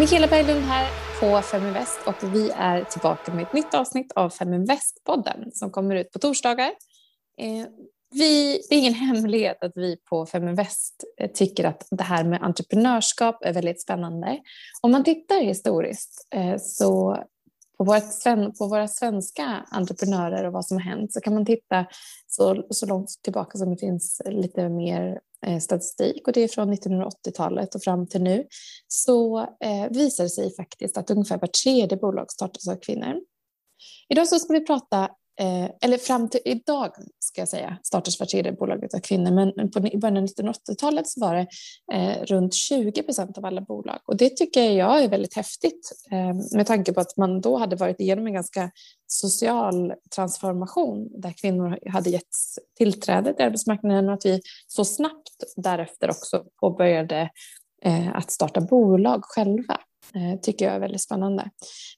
Mikaela Berglund här på Feminvest och vi är tillbaka med ett nytt avsnitt av Feminvest-podden som kommer ut på torsdagar. Eh, vi, det är ingen hemlighet att vi på Feminvest eh, tycker att det här med entreprenörskap är väldigt spännande. Om man tittar historiskt eh, så på, vårt, på våra svenska entreprenörer och vad som har hänt så kan man titta så, så långt tillbaka som det finns lite mer Eh, statistik och det är från 1980-talet och fram till nu så eh, visar det sig faktiskt att ungefär var tredje bolag startas av kvinnor. Idag så ska vi prata, eh, eller fram till idag ska jag säga, startas var tredje bolag av kvinnor men på, i början av 1980-talet så var det eh, runt 20 procent av alla bolag och det tycker jag är väldigt häftigt eh, med tanke på att man då hade varit igenom en ganska social transformation där kvinnor hade getts tillträde till arbetsmarknaden och att vi så snabbt därefter också påbörjade eh, att starta bolag själva. Eh, tycker jag är väldigt spännande.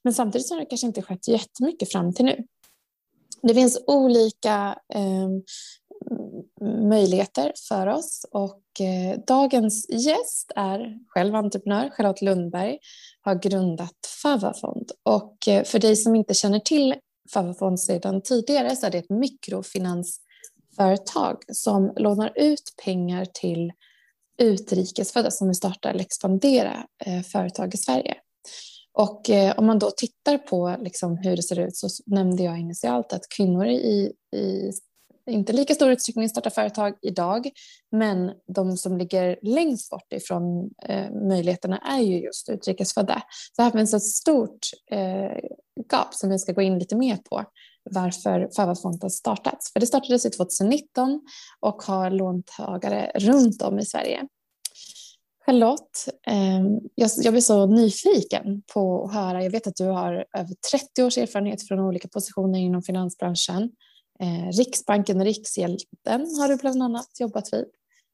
Men samtidigt så har det kanske inte skett jättemycket fram till nu. Det finns olika eh, möjligheter för oss och eh, dagens gäst är själv entreprenör, Charlotte Lundberg, har grundat Favafond och eh, för dig som inte känner till Favafond sedan tidigare så är det ett mikrofinansföretag som lånar ut pengar till utrikesfödda som vill starta eller expandera eh, företag i Sverige. Och eh, om man då tittar på liksom hur det ser ut så nämnde jag initialt att kvinnor i, i inte lika stor utsträckning startar företag idag, men de som ligger längst bort ifrån eh, möjligheterna är ju just utrikesfödda. Så här finns ett stort eh, gap som vi ska gå in lite mer på varför Fava startats. För det startades i 2019 och har låntagare runt om i Sverige. Charlotte, ehm, jag, blir så nyfiken på att höra. Jag vet att du har över 30 års erfarenhet från olika positioner inom finansbranschen. Eh, Riksbanken och Rikshjälpen har du bland annat jobbat vid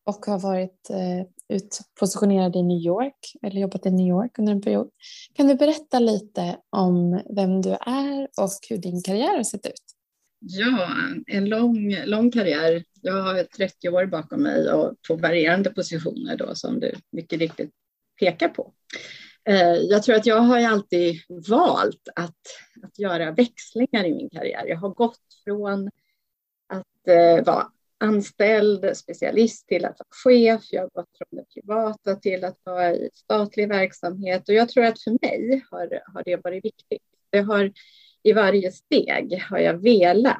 och har varit eh, utpositionerad i New York eller jobbat i New York under en period. Kan du berätta lite om vem du är och hur din karriär har sett ut? Ja, en lång, lång karriär. Jag har 30 år bakom mig och på varierande positioner då som du mycket riktigt pekar på. Eh, jag tror att jag har alltid valt att, att göra växlingar i min karriär. Jag har gått från att eh, vara anställd specialist till att vara chef. Jag har gått från det privata till att vara i statlig verksamhet och jag tror att för mig har, har det varit viktigt. Det har i varje steg har jag velat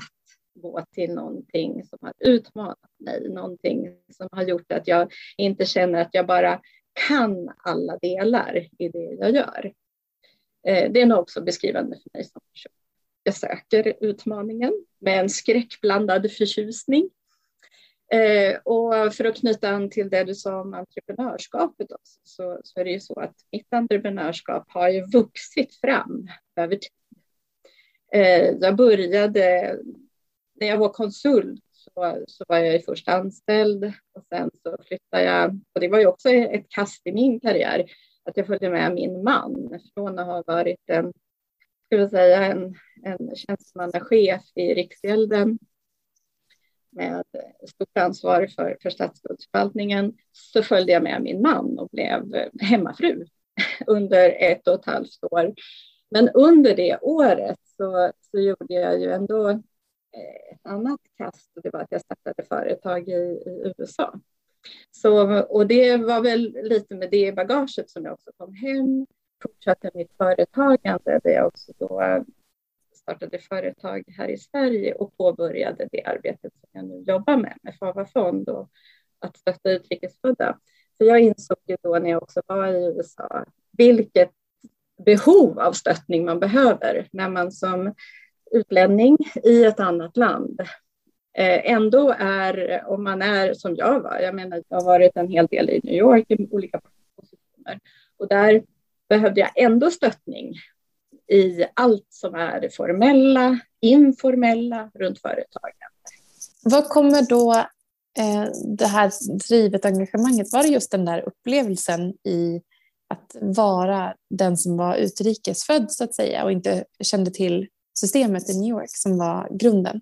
gå till någonting som har utmanat mig, någonting som har gjort att jag inte känner att jag bara kan alla delar i det jag gör. Eh, det är nog också beskrivande för mig som person. Jag söker utmaningen med en skräckblandad förtjusning. Eh, och för att knyta an till det du sa om entreprenörskapet också, så, så är det ju så att mitt entreprenörskap har ju vuxit fram över tid. Eh, jag började, när jag var konsult så, så var jag först anställd och sen så flyttade jag, och det var ju också ett kast i min karriär, att jag följde med min man från att ha varit en, skulle säga en, en tjänstemannachef i Riksgälden med stort ansvar för, för statsskuldsförvaltningen så följde jag med min man och blev hemmafru under ett och ett halvt år. Men under det året så, så gjorde jag ju ändå eh, ett annat kast och det var att jag startade företag i, i USA. Så, och det var väl lite med det bagaget som jag också kom hem, fortsatte mitt företagande där jag också då startade företag här i Sverige och påbörjade det arbetet som jag nu jobbar med, med Fava Fond och att stötta utrikesfödda. För jag insåg ju då när jag också var i USA vilket behov av stöttning man behöver när man som utlänning i ett annat land eh, ändå är, om man är som jag var, jag menar jag har varit en hel del i New York i olika positioner och där behövde jag ändå stöttning i allt som är det formella, informella runt företagen. Vad kommer då eh, det här drivet engagemanget? Var det just den där upplevelsen i att vara den som var utrikesfödd så att säga och inte kände till systemet i New York som var grunden?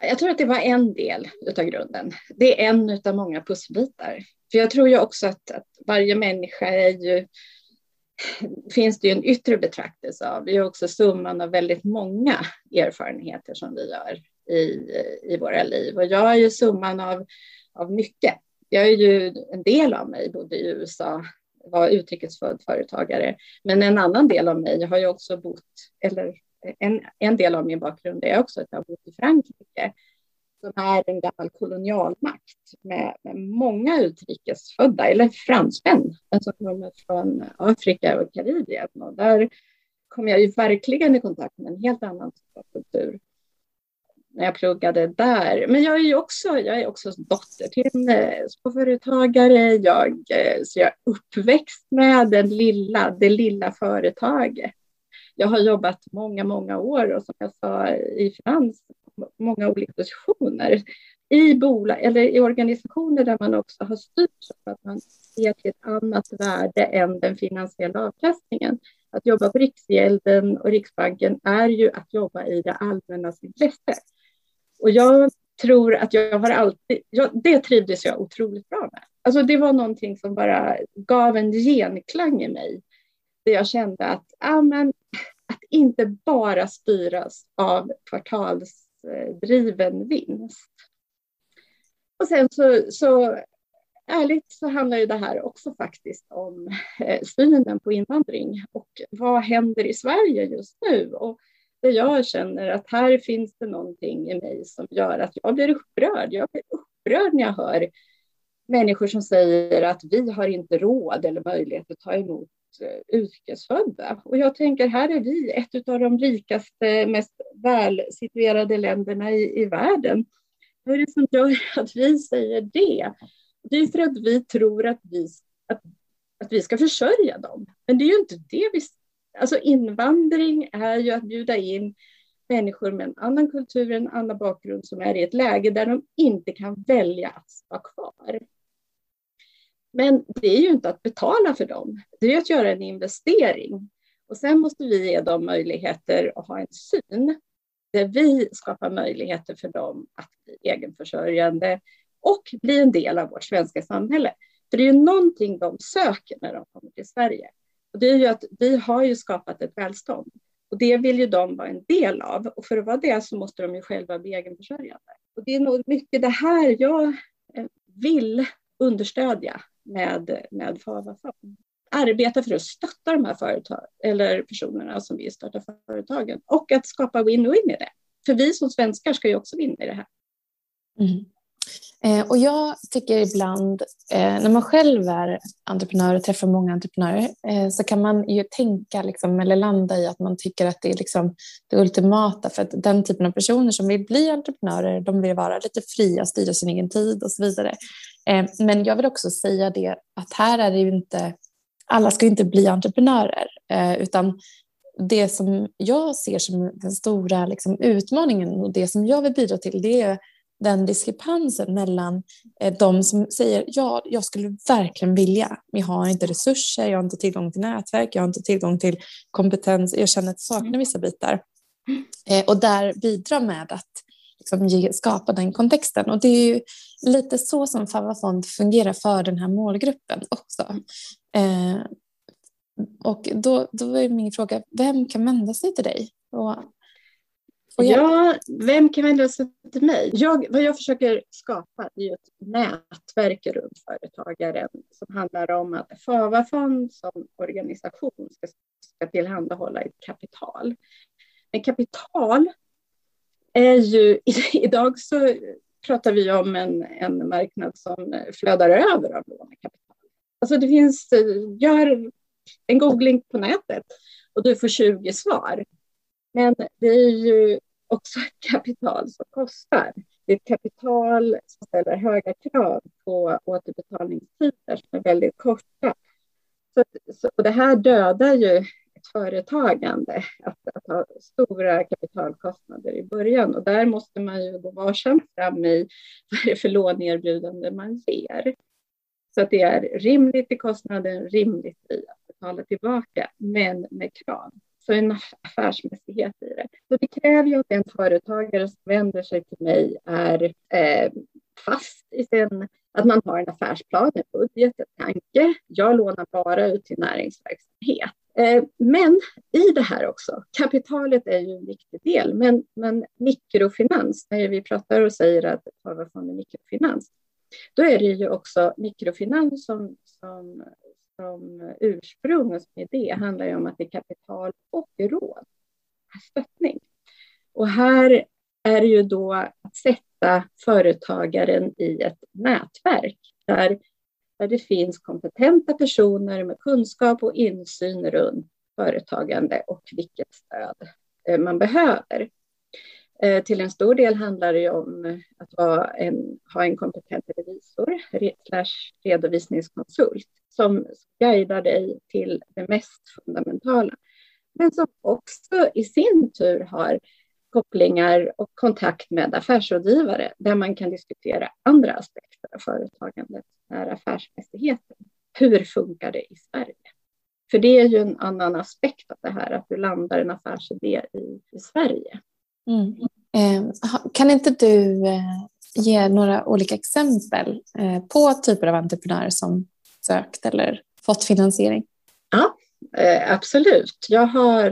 Jag tror att det var en del av grunden. Det är en av många pusselbitar. För jag tror ju också att, att varje människa är ju finns det ju en yttre betraktelse av. Det är också summan av väldigt många erfarenheter som vi gör i, i våra liv. Och jag är ju summan av, av mycket. Jag är ju en del av mig, bodde i USA, var utrikesfödd företagare. Men en annan del av mig har ju också bott, eller en, en del av min bakgrund är också att jag har bott i Frankrike som är en gammal kolonialmakt med, med många utrikesfödda, eller fransmän, som kommer från Afrika och Karibien. Och där kom jag ju verkligen i kontakt med en helt annan typ av kultur när jag pluggade där. Men jag är ju också, jag är också dotter till en eh, småföretagare. Jag, eh, så jag är uppväxt med den lilla, det lilla företaget. Jag har jobbat många, många år och som jag sa i finans, många olika positioner i bolag eller i organisationer där man också har styrt så att man ser till ett annat värde än den finansiella avkastningen. Att jobba på Riksgälden och Riksbanken är ju att jobba i det allmännas intresse. Och jag tror att jag har alltid, jag, det trivdes jag otroligt bra med. Alltså det var någonting som bara gav en genklang i mig. Där jag kände att, ja, men, att inte bara styras av kvartalsdriven vinst. Och sen så, så ärligt så handlar ju det här också faktiskt om eh, synen på invandring och vad händer i Sverige just nu? Och där jag känner att här finns det någonting i mig som gör att jag blir upprörd. Jag blir upprörd när jag hör människor som säger att vi har inte råd eller möjlighet att ta emot eh, yrkesfödda. utrikesfödda. Och jag tänker, här är vi ett av de rikaste, mest välsituerade länderna i, i världen. Vad är det som gör att vi säger det? Det är för att vi tror att vi, att, att vi ska försörja dem. Men det är ju inte det vi Alltså invandring är ju att bjuda in människor med en annan kultur, en annan bakgrund som är i ett läge där de inte kan välja att vara kvar. Men det är ju inte att betala för dem, det är att göra en investering. Och sen måste vi ge dem möjligheter att ha en syn där vi skapar möjligheter för dem att bli egenförsörjande och bli en del av vårt svenska samhälle. För det är ju någonting de söker när de kommer till Sverige. Och det är ju att vi har ju skapat ett välstånd och det vill ju de vara en del av. Och för att vara det så måste de ju själva bli egenförsörjande. Och det är nog mycket det här jag eh, vill understödja med, med Favafond. Arbeta för att stötta de här företag, eller personerna som vill starta företagen och att skapa win-win i det. För vi som svenskar ska ju också vinna i det här. Mm. Eh, och jag tycker ibland, eh, när man själv är entreprenör och träffar många entreprenörer, eh, så kan man ju tänka liksom, eller landa i att man tycker att det är liksom det ultimata för att den typen av personer som vill bli entreprenörer, de vill vara lite fria, styra sin egen tid och så vidare. Eh, men jag vill också säga det att här är det ju inte, alla ska inte bli entreprenörer, eh, utan det som jag ser som den stora liksom, utmaningen och det som jag vill bidra till, det är den diskrepansen mellan eh, de som säger ja, jag skulle verkligen vilja, men jag har inte resurser, jag har inte tillgång till nätverk, jag har inte tillgång till kompetens, jag känner att jag saknar vissa bitar. Eh, och där bidra med att liksom, ge, skapa den kontexten. Och det är ju lite så som Fava Fond fungerar för den här målgruppen också. Eh, och då, då är min fråga, vem kan vända sig till dig? Och Ja, vem kan vända sig till mig? Jag, vad jag försöker skapa är ett nätverk runt företagaren som handlar om att Favafond som organisation ska, ska tillhandahålla ett kapital. Men kapital är ju, idag så pratar vi om en, en marknad som flödar över av lånekapital. Alltså det finns, eh, gör en googling på nätet och du får 20 svar. Men det är ju också ett kapital som kostar. Det är ett kapital som ställer höga krav på återbetalningstider som är väldigt korta. Så, så det här dödar ju ett företagande, att, att, ha stora kapitalkostnader i början. Och där måste man ju gå varsamt fram i vad det är för låneerbjudande man ger. Så att det är rimligt i kostnaden, rimligt i att betala tillbaka, men med krav så en affärsmässighet i det. Så det kräver ju att en företagare som vänder sig till mig är eh, fast i sin Att man har en affärsplan, en budget, en tanke. Jag lånar bara ut till näringsverksamhet. Eh, men i det här också, kapitalet är ju en viktig del, men, men mikrofinans, när vi pratar och säger att Förvarfond är mikrofinans, då är det ju också mikrofinans som, som, som ursprung och som idé handlar ju om att det är kapital och råd, stöttning. Och här är det ju då att sätta företagaren i ett nätverk där där det finns kompetenta personer med kunskap och insyn runt företagande och vilket stöd eh, man behöver. Eh, till en stor del handlar det om eh, att en, ha en kompetent revisor slash redovisningskonsult som guidar dig till det mest fundamentala. Men som också i sin tur har kopplingar och kontakt med affärsrådgivare där man kan diskutera andra aspekter av företagandet, är affärsmässigheten. Hur funkar det i Sverige? För det är ju en annan aspekt av det här, att du landar en affärsidé i, i Sverige. Mm. Eh, kan inte du eh, ge några olika exempel eh, på typer av entreprenörer som sökt eller fått finansiering? Ja, absolut. Jag har,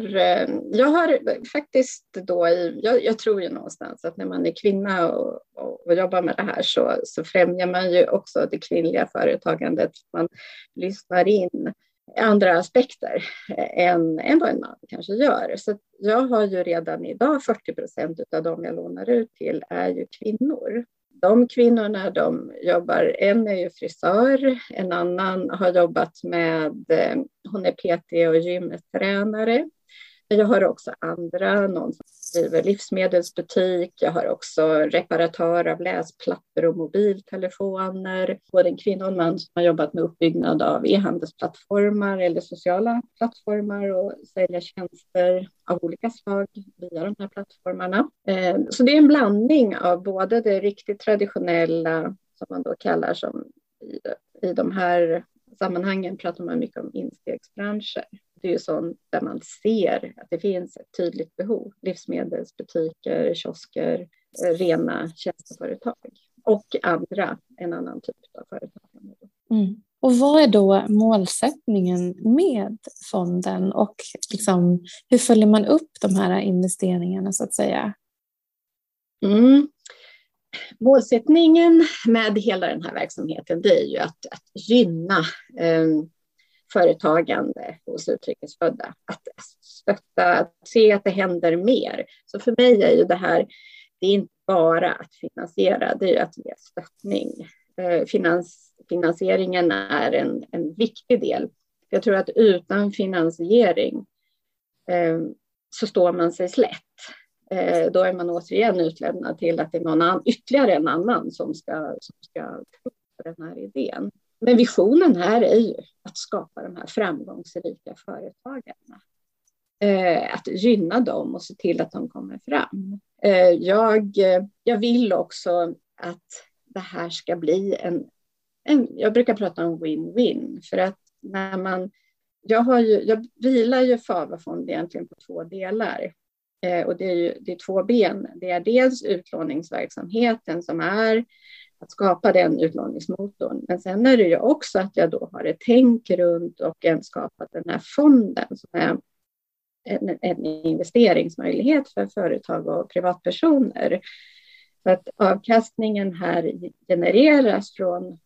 jag har faktiskt då, i, jag, jag, tror ju någonstans att när man är kvinna och, och, och, jobbar med det här så, så främjar man ju också det kvinnliga företagandet. Man lyssnar in andra aspekter eh, än, än vad en man kanske gör. Så jag har ju redan idag 40 procent av de jag lånar ut till är ju kvinnor de kvinnorna de jobbar, en är ju frisör, en annan har jobbat med, eh, hon är PT och gymtränare. Jag har också andra, någon som driver livsmedelsbutik. Jag har också reparatör av läsplattor och mobiltelefoner. Både en kvinna och en man som har jobbat med uppbyggnad av e-handelsplattformar eller sociala plattformar och sälja tjänster av olika slag via de här plattformarna. Eh, så det är en blandning av både det riktigt traditionella som man då kallar som i de här sammanhangen pratar man mycket om instegsbranscher det är ju sånt där man ser att det finns ett tydligt behov. Livsmedelsbutiker, kiosker, eh, rena tjänsteföretag och andra, en annan typ av företag. Mm. Och vad är då målsättningen med fonden och liksom, hur följer man upp de här investeringarna så att säga? Mm. Målsättningen med hela den här verksamheten det är ju att, att gynna eh, företagande hos utrikesfödda. Att stötta, att se att det händer mer. Så för mig är ju det här, det är inte bara att finansiera, det är att ge stöttning. Eh, finans, finansieringen är en, en viktig del. Jag tror att utan finansiering eh, så står man sig slätt. Eh, då är man återigen utlämnad till att det är någon annan, ytterligare en annan som ska, som ska tro på den här idén. Men visionen här är ju att skapa de här framgångsrika företagarna. Eh, att gynna dem och se till att de kommer fram. Eh, jag, eh, jag vill också att det här ska bli en, en jag brukar prata om win-win för att när man jag, har ju, jag vilar ju Favafond egentligen på två delar. Eh, och det är, ju, det är två ben. Det är dels utlåningsverksamheten som är att skapa den utlåningsmotorn. Men sen är det ju också att jag då har ett tänk runt och en skapat den här fonden som är en, en investeringsmöjlighet för företag och privatpersoner. Så att avkastningen här genereras från,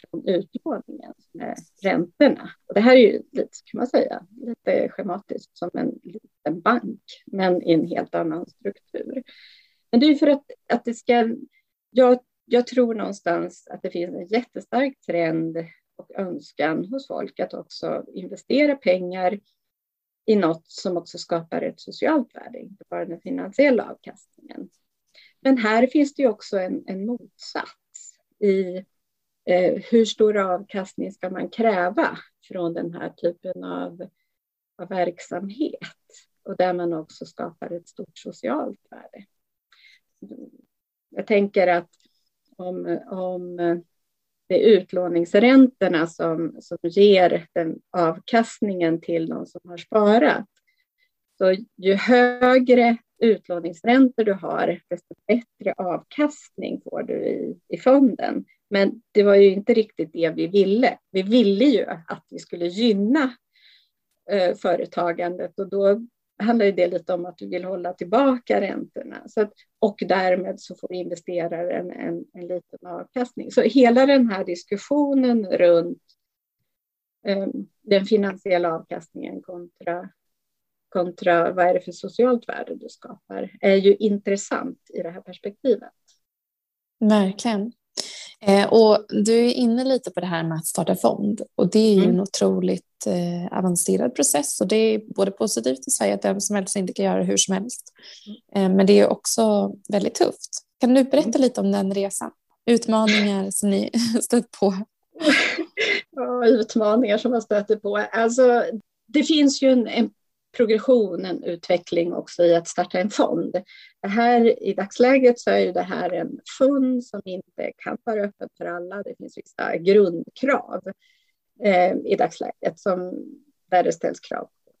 från utlåningen, som är räntorna. Och det här är ju lite, kan man säga, lite schematiskt som en liten bank, men i en helt annan struktur. Men det är för att, att det ska... Jag jag tror någonstans att det finns en jättestark trend och önskan hos folk att också investera pengar i något som också skapar ett socialt värde, inte bara den finansiella avkastningen. Men här finns det ju också en, en motsats i eh, hur stor avkastning ska man kräva från den här typen av, av verksamhet och där man också skapar ett stort socialt värde. Jag tänker att om, om eh, det är utlåningsräntorna som, som ger den avkastningen till de som har sparat. Så ju högre utlåningsräntor du har, desto bättre avkastning får du i, i fonden. Men det var ju inte riktigt det vi ville. Vi ville ju att vi skulle gynna eh, företagandet och då handlar det lite om att vi vill hålla tillbaka räntorna så att, och därmed så får investeraren en, en liten avkastning. Så hela den här diskussionen runt eh, den finansiella avkastningen kontra kontra vad är det för socialt värde du skapar är ju intressant i det här perspektivet. Verkligen. Eh, och du är inne lite på det här med att starta fond och det är ju mm. en otroligt eh, avancerad process och det är både positivt i Sverige att vem som helst inte kan göra det hur som helst. Eh, men det är också väldigt tufft. Kan du berätta mm. lite om den resan? Utmaningar som ni stött på? Ja, utmaningar som man stöter på. Alltså, det finns ju en, en progression, en utveckling också i att starta en fond. Det här, I dagsläget så är det här en fond som inte kan vara öppen för alla. Det finns vissa grundkrav eh, i dagsläget som, där det ställs krav på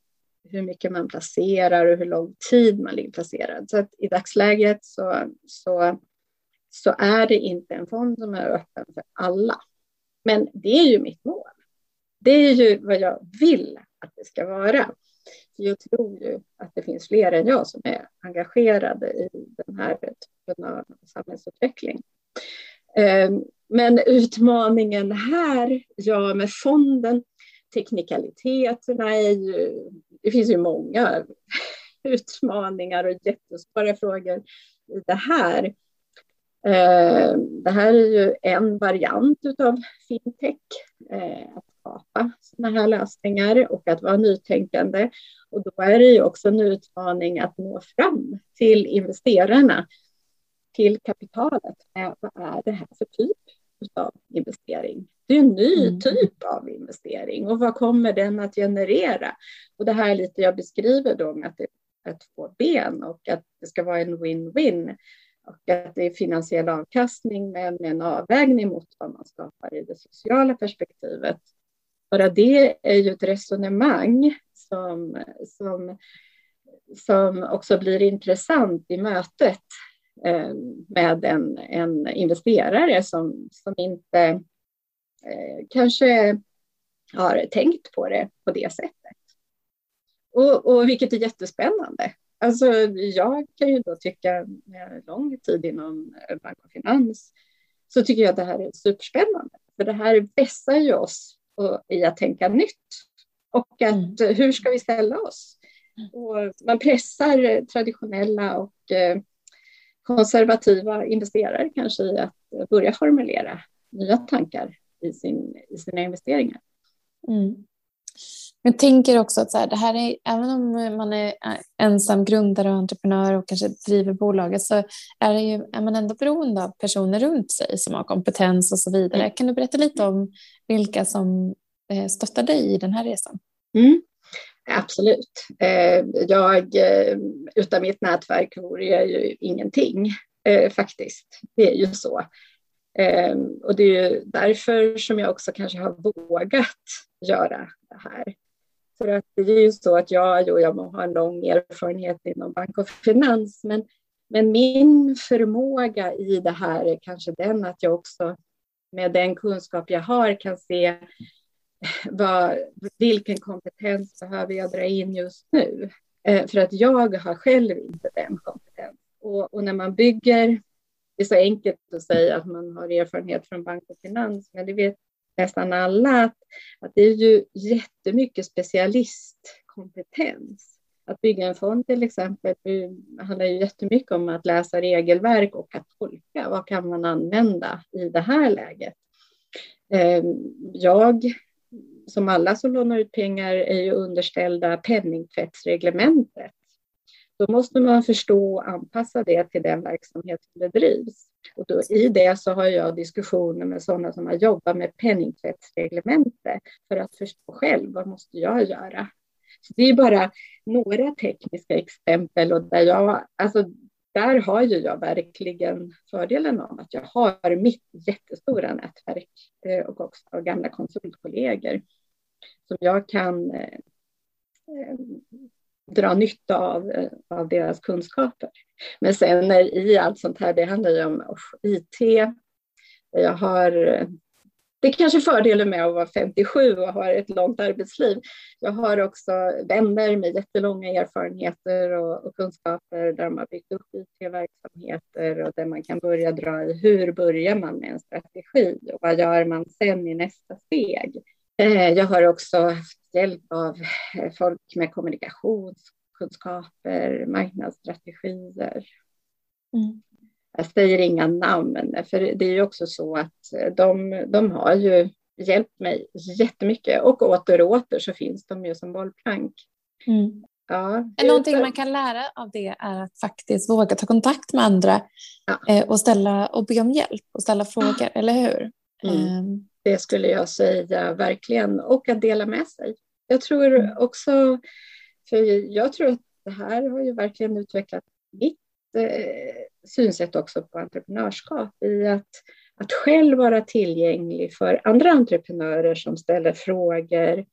hur mycket man placerar och hur lång tid man ligger placerad. Så att i dagsläget så, så, så är det inte en fond som är öppen för alla. Men det är ju mitt mål. Det är ju vad jag vill att det ska vara jag tror ju att det finns fler än jag som är engagerade i den här typen av samhällsutveckling. Ehm, men utmaningen här, ja med fonden, teknikaliteterna är ju, det finns ju många utmaningar och jättesvåra frågor i det här. Eh, det här är ju en variant av fintech, eh, att skapa sådana här lösningar och att vara nytänkande. Och då är det ju också en utmaning att nå fram till investerarna, till kapitalet. Eh, vad är det här för typ av investering? Det är en ny mm. typ av investering och vad kommer den att generera? Och det här lite jag beskriver då med att det är två ben och att det ska vara en win-win och att det är finansiell avkastning men med en avvägning mot vad man skapar i det sociala perspektivet. Bara det är ju ett resonemang som, som, som också blir intressant i mötet med en, en investerare som, som inte eh, kanske har tänkt på det på det sättet. Och, och vilket är jättespännande. Alltså, jag kan ju då tycka, med lång tid inom bank och finans, så tycker jag att det här är superspännande. För det här vässar ju oss i att tänka nytt. Och att mm. hur ska vi ställa oss? Och man pressar traditionella och eh, konservativa investerare kanske i att börja formulera nya tankar i, sin, i sina investeringar. Mm. Jag tänker också att så här, det här är, även om man är ensam grundare och entreprenör och kanske driver bolaget så är, det ju, är man ändå beroende av personer runt sig som har kompetens och så vidare. Mm. Kan du berätta lite om vilka som eh, stöttar dig i den här resan? Mm. Absolut. Eh, jag, eh, utan mitt nätverk vore jag ju ingenting eh, faktiskt. Det är ju så. Ehm, och det är ju därför som jag också kanske har vågat göra det här. För att det är ju så att jag, jo, jag har en lång erfarenhet inom bank och finans, men, men min förmåga i det här är kanske den att jag också med den kunskap jag har kan se vad, vilken kompetens behöver jag dra in just nu? Eh, för att jag har själv inte den kompetensen. Och, och, när man bygger, det är så enkelt att säga att man har erfarenhet från bank och finans, men det vet nästan alla att, att det är ju jättemycket specialistkompetens. Att bygga en fond till exempel handlar ju jättemycket om att läsa regelverk och att tolka. Vad kan man använda i det här läget? Eh, jag, som alla som lånar ut pengar, är ju underställda penningtvättsreglementet. Då måste man förstå och anpassa det till den verksamhet som bedrivs. Och då, I det så har jag diskussioner med sådana som har jobbat med penningtvättsreglemente för att förstå själv vad måste jag göra. Så det är bara några tekniska exempel och där jag, alltså där har ju jag verkligen fördelen av att jag har mitt jättestora nätverk eh, och också gamla konsultkollegor som jag kan eh, eh, dra nytta av, av deras kunskaper. Men sen i allt sånt här, det handlar ju om oh, IT, Jag har det är kanske fördelen med att vara 57 och ha ett långt arbetsliv. Jag har också vänner med jättelånga erfarenheter och, och kunskaper där de har byggt upp IT-verksamheter och där man kan börja dra i hur börjar man med en strategi och vad gör man sen i nästa steg. Eh, jag har också haft hjälp av eh, folk med kommunikationskunskaper, marknadsstrategier. Mm. Jag säger inga namn, för det är ju också så att de, de har ju hjälpt mig jättemycket och åter och åter så finns de ju som bollplank. Mm. Ja, Någonting man kan lära av det är att faktiskt våga ta kontakt med andra ja. Eh, och, ställa, och be om hjälp och ställa frågor, ja. eller hur? Mm. Um. Det skulle jag säga verkligen, och att dela med sig. Jag tror mm. också, för jag tror att det här har ju verkligen utvecklat mitt eh, synsätt också på entreprenörskap i att, att själv vara tillgänglig för andra entreprenörer som ställer frågor,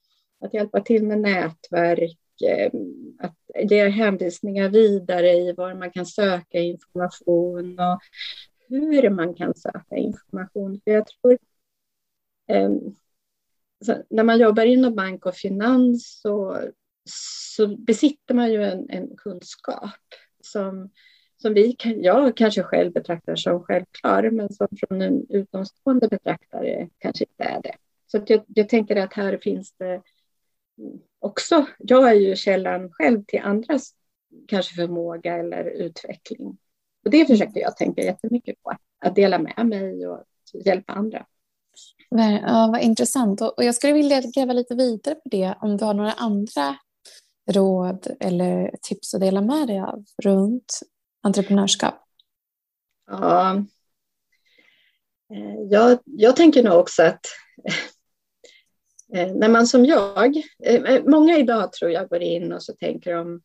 att hjälpa till med nätverk, eh, att ge hänvisningar vidare i var man kan söka information och hur man kan söka information. För jag tror ehm, när man jobbar inom bank och finans så, så besitter man ju en, en kunskap som som vi, jag kanske själv betraktar som självklar, men som från en utomstående betraktare kanske inte är det. Så jag, jag tänker att här finns det också, jag är ju källan själv till andras kanske förmåga eller utveckling. Och det försöker jag tänka jättemycket på, att dela med mig och hjälpa andra. Ja, vad intressant. Och jag skulle vilja gräva lite vidare på det, om du har några andra råd eller tips att dela med dig av runt entreprenörskap? Ja, eh, jag, jag tänker nog också att eh, eh, när man som jag, många idag tror jag går in och så tänker de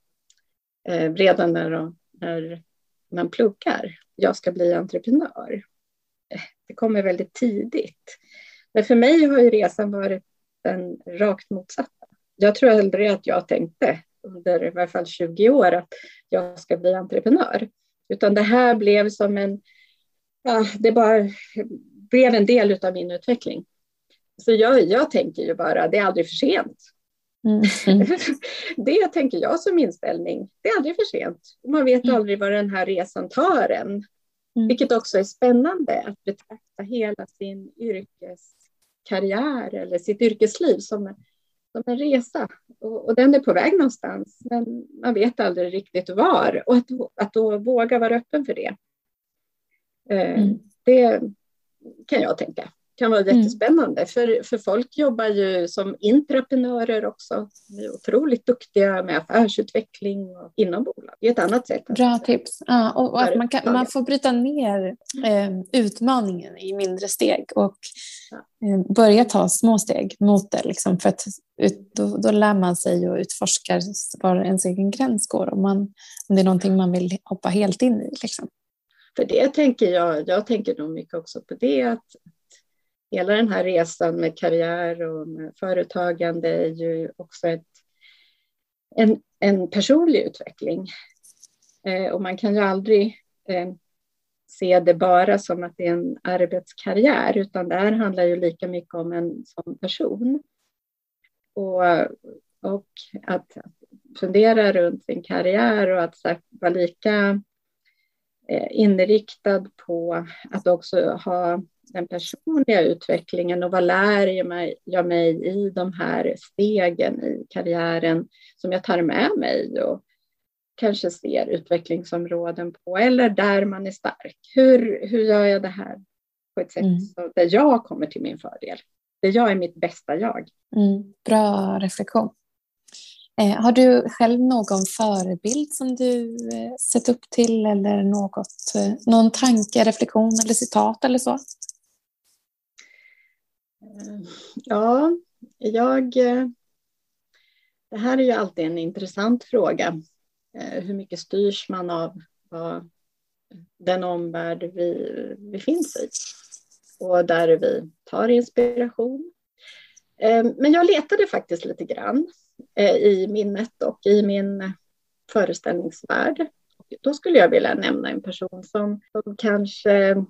redan när, de, när man pluggar, jag ska bli entreprenör. Det kommer väldigt tidigt. Men för mig har ju resan varit den rakt motsatta. Jag tror aldrig att jag tänkte under i varje fall 20 år att jag ska bli entreprenör. Utan det här blev som en, ja, det bara blev en del av min utveckling. Så jag, jag tänker ju bara, det är aldrig för sent. Mm. det tänker jag som inställning, det är aldrig för sent. Man vet mm. aldrig var den här resan tar en. Mm. Vilket också är spännande att betrakta hela sin yrkeskarriär eller sitt yrkesliv som som en resa och, och, den är på väg någonstans, men man vet aldrig riktigt var och att, att då våga vara öppen för det. Eh, mm. Det kan jag tänka kan vara mm. jättespännande. Mm. För, för folk jobbar ju som intraprenörer också. De är otroligt duktiga med affärsutveckling och inom bolag. Det är ett annat sätt. Bra tips. Ja, och, och att man, kan, man får bryta ner eh, utmaningen i mindre steg och eh, börja ta små steg mot det. Liksom, för att ut, då, då lär man sig och utforskar var ens egen gräns går om, man, om det är någonting man vill hoppa helt in i. Liksom. För det tänker jag, jag tänker nog mycket också på det, att hela den här resan med karriär och med företagande är ju också ett, en, en personlig utveckling. Eh, och man kan ju aldrig eh, se det bara som att det är en arbetskarriär, utan det här handlar ju lika mycket om en som person. Och, och att fundera runt sin karriär och att vara lika eh, inriktad på att också ha den personliga utvecklingen och vad lär jag mig, jag mig i de här stegen i karriären som jag tar med mig och kanske ser utvecklingsområden på eller där man är stark. Hur, hur gör jag det här på ett sätt mm. så där jag kommer till min fördel? Där jag är mitt bästa jag. Mm. Bra reflektion. Eh, har du själv någon förebild som du eh, sett upp till eller något, eh, någon tanke, reflektion eller citat eller så? Eh, ja, jag... Eh, det här är ju alltid en intressant fråga. Eh, hur mycket styrs man av vad den omvärld vi, vi finns i och där vi tar inspiration. Men jag letade faktiskt lite grann i minnet och i min föreställningsvärld. Då skulle jag vilja nämna en person som, som kanske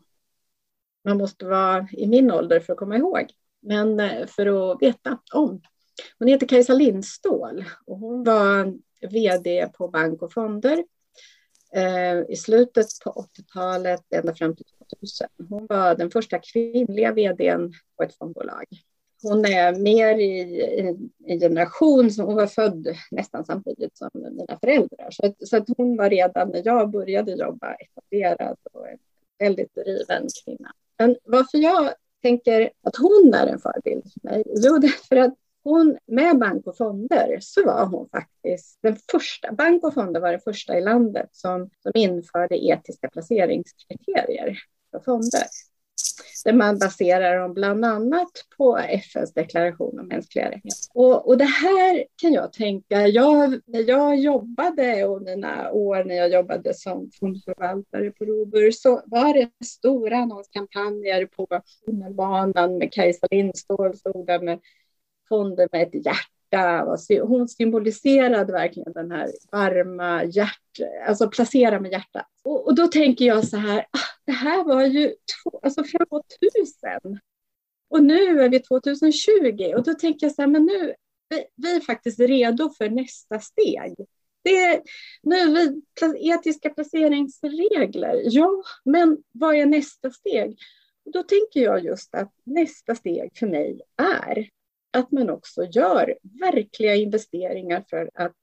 man måste vara i min ålder för att komma ihåg, men eh, för att veta om. Hon heter Kajsa Lindstål och hon var vd på bank och fonder eh, i slutet på 80-talet ända fram till 2000. Hon var den första kvinnliga vdn på ett fondbolag. Hon är mer i, en generation som hon var född nästan samtidigt som mina föräldrar. Så, att, så att hon var redan när jag började jobba etablerad och en väldigt driven kvinna. Men varför jag tänker att hon är en förebild för mig? Jo, därför för att hon med bank och fonder så var hon faktiskt den första. Bank och fonder var det första i landet som, som införde etiska placeringskriterier för fonder. Där man baserar dem bland annat på FNs deklaration om mänskliga rättigheter. Och, och det här kan jag tänka, jag, när jag jobbade och mina år när jag jobbade som fondförvaltare på Robur så var det stora annonskampanjer på tunnelbanan med Kajsa Lindstål stod där med fonder med ett hjärta. Hon symboliserade verkligen den här varma hjärt, alltså placera med hjärtat. Och, och, då tänker jag så här, ah, det här var ju två, alltså framåt tusen. Och nu är vi 2020 och då tänker jag så här, men nu, vi, vi är faktiskt redo för nästa steg. Det är, nu är vi etiska placeringsregler, ja, men vad är nästa steg? Och då tänker jag just att nästa steg för mig är att man också gör verkliga investeringar för att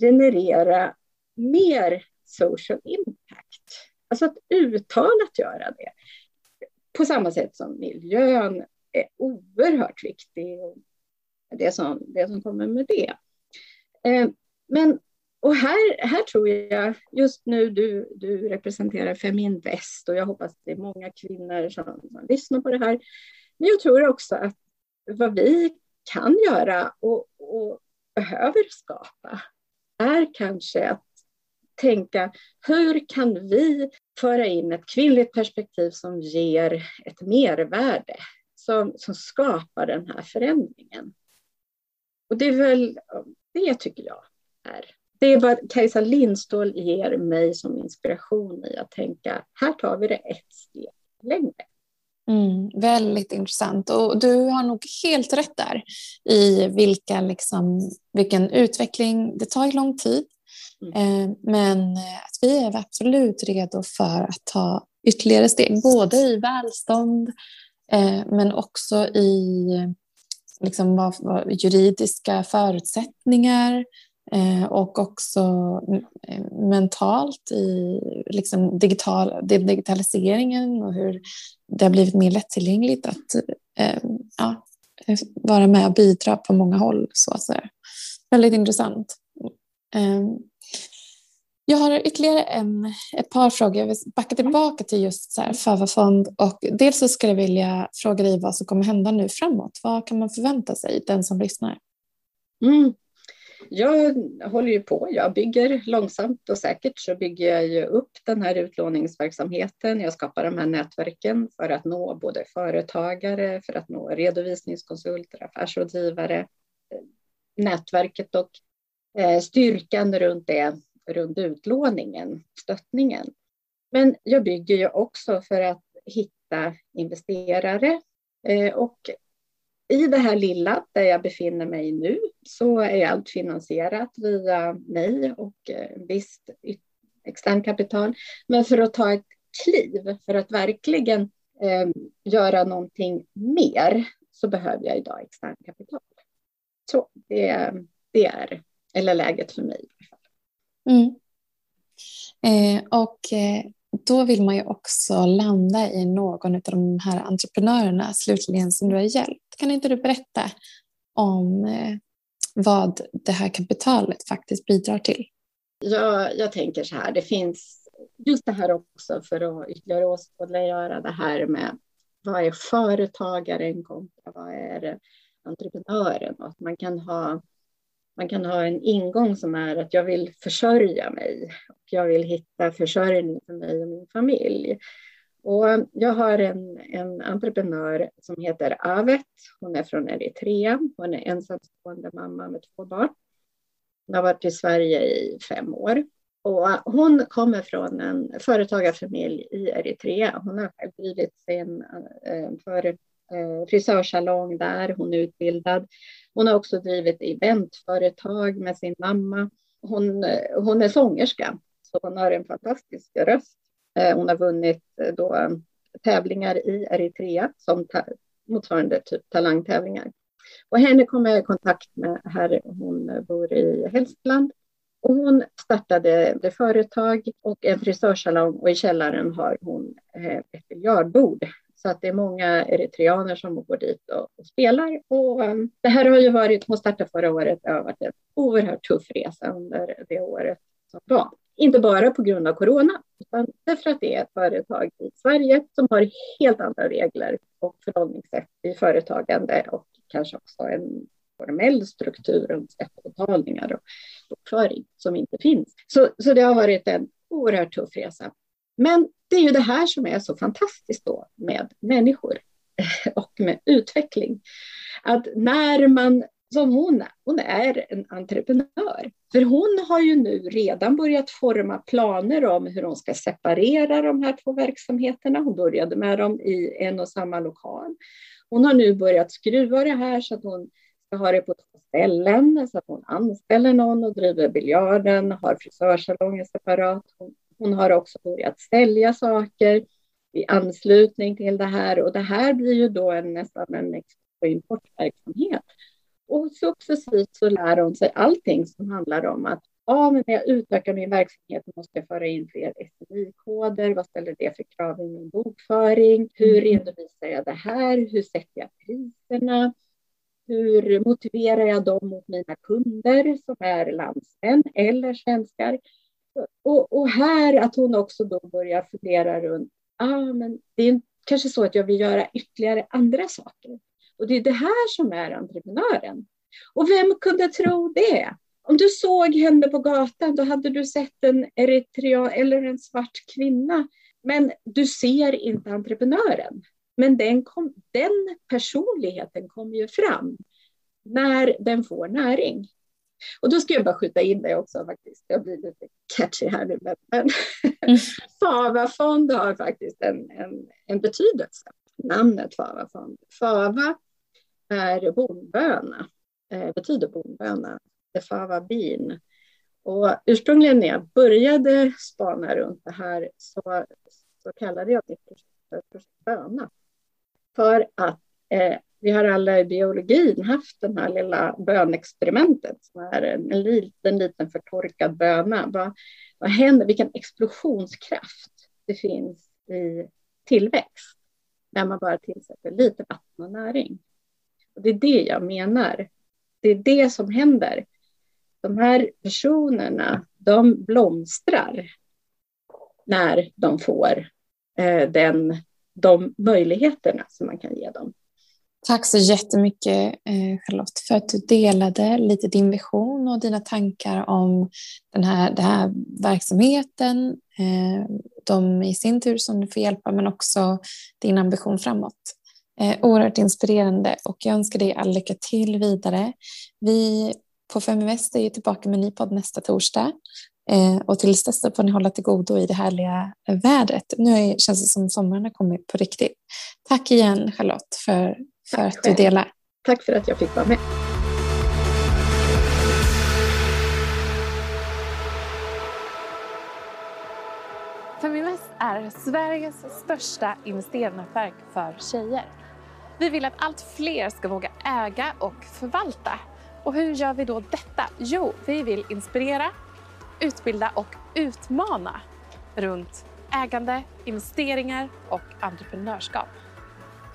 generera mer social impact. Alltså att uttalat göra det. På samma sätt som miljön är oerhört viktig. Och det, som, det som kommer med det. Eh, men och här, här tror jag, just nu du, du representerar Feminvest och jag hoppas att det är många kvinnor som, som lyssnar på det här. Men jag tror också att vad vi kan göra och, och behöver skapa är kanske att tänka hur kan vi föra in ett kvinnligt perspektiv som ger ett mervärde, som, som skapar den här förändringen. Och det är väl det tycker jag är. Det är vad Kajsa Lindstål ger mig som inspiration i att tänka, här tar vi det ett steg längre. Mm, väldigt intressant. Och du har nog helt rätt där i vilka, liksom, vilken utveckling, det tar lång tid. Mm. eh, men att vi är absolut redo för att ta ytterligare steg både i välstånd eh, men också i liksom, vad, vad, juridiska förutsättningar och också eh, mentalt i liksom, digital, digitaliseringen och hur det har blivit mer lättillgängligt att eh, ja, vara med och bidra på många håll. Så säga. Väldigt intressant. Eh, jag har ytterligare en, ett par frågor. Jag vill backa tillbaka till just så här Fava-fond. Och dels så skulle jag vilja fråga dig vad som kommer hända nu framåt. Vad kan man förvänta sig, den som lyssnar? Mm jag håller ju på, jag bygger långsamt och säkert så bygger jag ju upp den här utlåningsverksamheten. Jag skapar de här nätverken för att nå både företagare, för att nå redovisningskonsulter, affärsrådgivare, nätverket och eh, styrkan runt det, runt utlåningen, stöttningen. Men jag bygger ju också för att hitta investerare eh, och i det här lilla där jag befinner mig nu så är allt finansierat via mig och eh, visst extern kapital. Men för att ta ett kliv, för att verkligen eh, göra någonting mer så behöver jag idag extern kapital. Så det, det är eller läget för mig. Mm. Eh, och eh, då vill man ju också landa i någon av de här entreprenörerna slutligen som du har hjälpt. Kan inte du berätta om eh, vad det här kapitalet faktiskt bidrar till? Ja, jag tänker så här, det finns just det här också för att ytterligare åskådliggöra det här med vad är företagaren kontra vad är entreprenören och att man kan ha man kan ha en ingång som är att jag vill försörja mig och jag vill hitta försörjning för mig och min familj. Och jag har en, en entreprenör som heter Avet. Hon är från Eritrea. Hon är ensamstående mamma med två barn. Hon har varit i Sverige i fem år. Och hon kommer från en företagarfamilj i Eritrea. Hon har själv drivit sin eh, för, eh, frisörsalong där. Hon är utbildad. Hon har också drivit eventföretag med sin mamma. Hon, hon är sångerska, så hon har en fantastisk röst. Eh, hon har vunnit eh, då tävlingar i Eritrea som motsvarande typ talangtävlingar. Och henne kom jag i kontakt med här hon bor i Hälsingland. Och hon startade det företag och en frisörsalong och i källaren har hon eh, ett biljardbord. Så att det är många eritreaner som går dit och, och spelar. Och um, det här har ju varit, hon startade förra året, det har varit en oerhört tuff resa under det året som var. Inte bara på grund av corona, utan därför att det är ett företag i Sverige som har helt andra regler och förhållningssätt i företagande och kanske också en formell struktur runt skattebetalningar och bokföring som inte finns. Så, så det har varit en oerhört tuff resa. Men det är ju det här som är så fantastiskt då med människor och med utveckling. Att när man som hon. Hon är en entreprenör. För hon har ju nu redan börjat forma planer om hur hon ska separera de här två verksamheterna. Hon började med dem i en och samma lokal. Hon har nu börjat skruva det här så att hon ska ha det på två ställen, så att hon anställer någon och driver biljarden, har frisörsalongen separat. Hon, hon har också börjat sälja saker i anslutning till det här och det här blir ju då en, nästan en export och importverksamhet och successivt så lär hon sig allting som handlar om att ja, men när jag utökar min verksamhet måste jag föra in fler SMI-koder. Vad ställer det för krav i min bokföring? Hur mm. redovisar jag det här? Hur sätter jag priserna? Hur motiverar jag dem mot mina kunder som är landsmän eller svenskar? Och, och här att hon också då börjar fundera runt, ah, men det är kanske så att jag vill göra ytterligare andra saker. Och det är det här som är entreprenören. Och vem kunde tro det? Om du såg henne på gatan, då hade du sett en eritrea eller en svart kvinna. Men du ser inte entreprenören. Men den, kom, den personligheten kommer ju fram när den får näring. Och då ska jag bara skjuta in det också faktiskt. Jag blir lite catchy här nu. Men, men mm. Fava fond har faktiskt en, en, en betydelse. Namnet Fava fond. Fava är bondböna, eh, betyder bondböna, the fava bean. Och ursprungligen när jag började spana runt det här så, så kallade jag det för projekt böna. För att eh, vi har alla i biologin haft det här lilla bönexperimentet som är en, en liten, liten förtorkad böna. Vad, vad händer? Vilken explosionskraft det finns i tillväxt när man bara tillsätter lite vatten och näring. Och det är det jag menar. Det är det som händer. De här personerna, de blomstrar när de får eh, den, de möjligheterna som man kan ge dem. Tack så jättemycket eh, Charlotte för att du delade lite din vision och dina tankar om den här, den här verksamheten, eh, de i sin tur som du får hjälpa men också din ambition framåt. Eh, oerhört inspirerande och jag önskar dig all lycka till vidare. Vi på Feminvest är tillbaka med en ny podd nästa torsdag och tills dess får ni hålla till godo i det härliga vädret. Nu känns det som sommaren har kommit på riktigt. Tack igen Charlotte för, för att du delar. Tack för att jag fick vara med. Feminvest är Sveriges största investeringsnätverk för tjejer. Vi vill att allt fler ska våga äga och förvalta. Och hur gör vi då detta? Jo, vi vill inspirera, utbilda och utmana runt ägande, investeringar och entreprenörskap.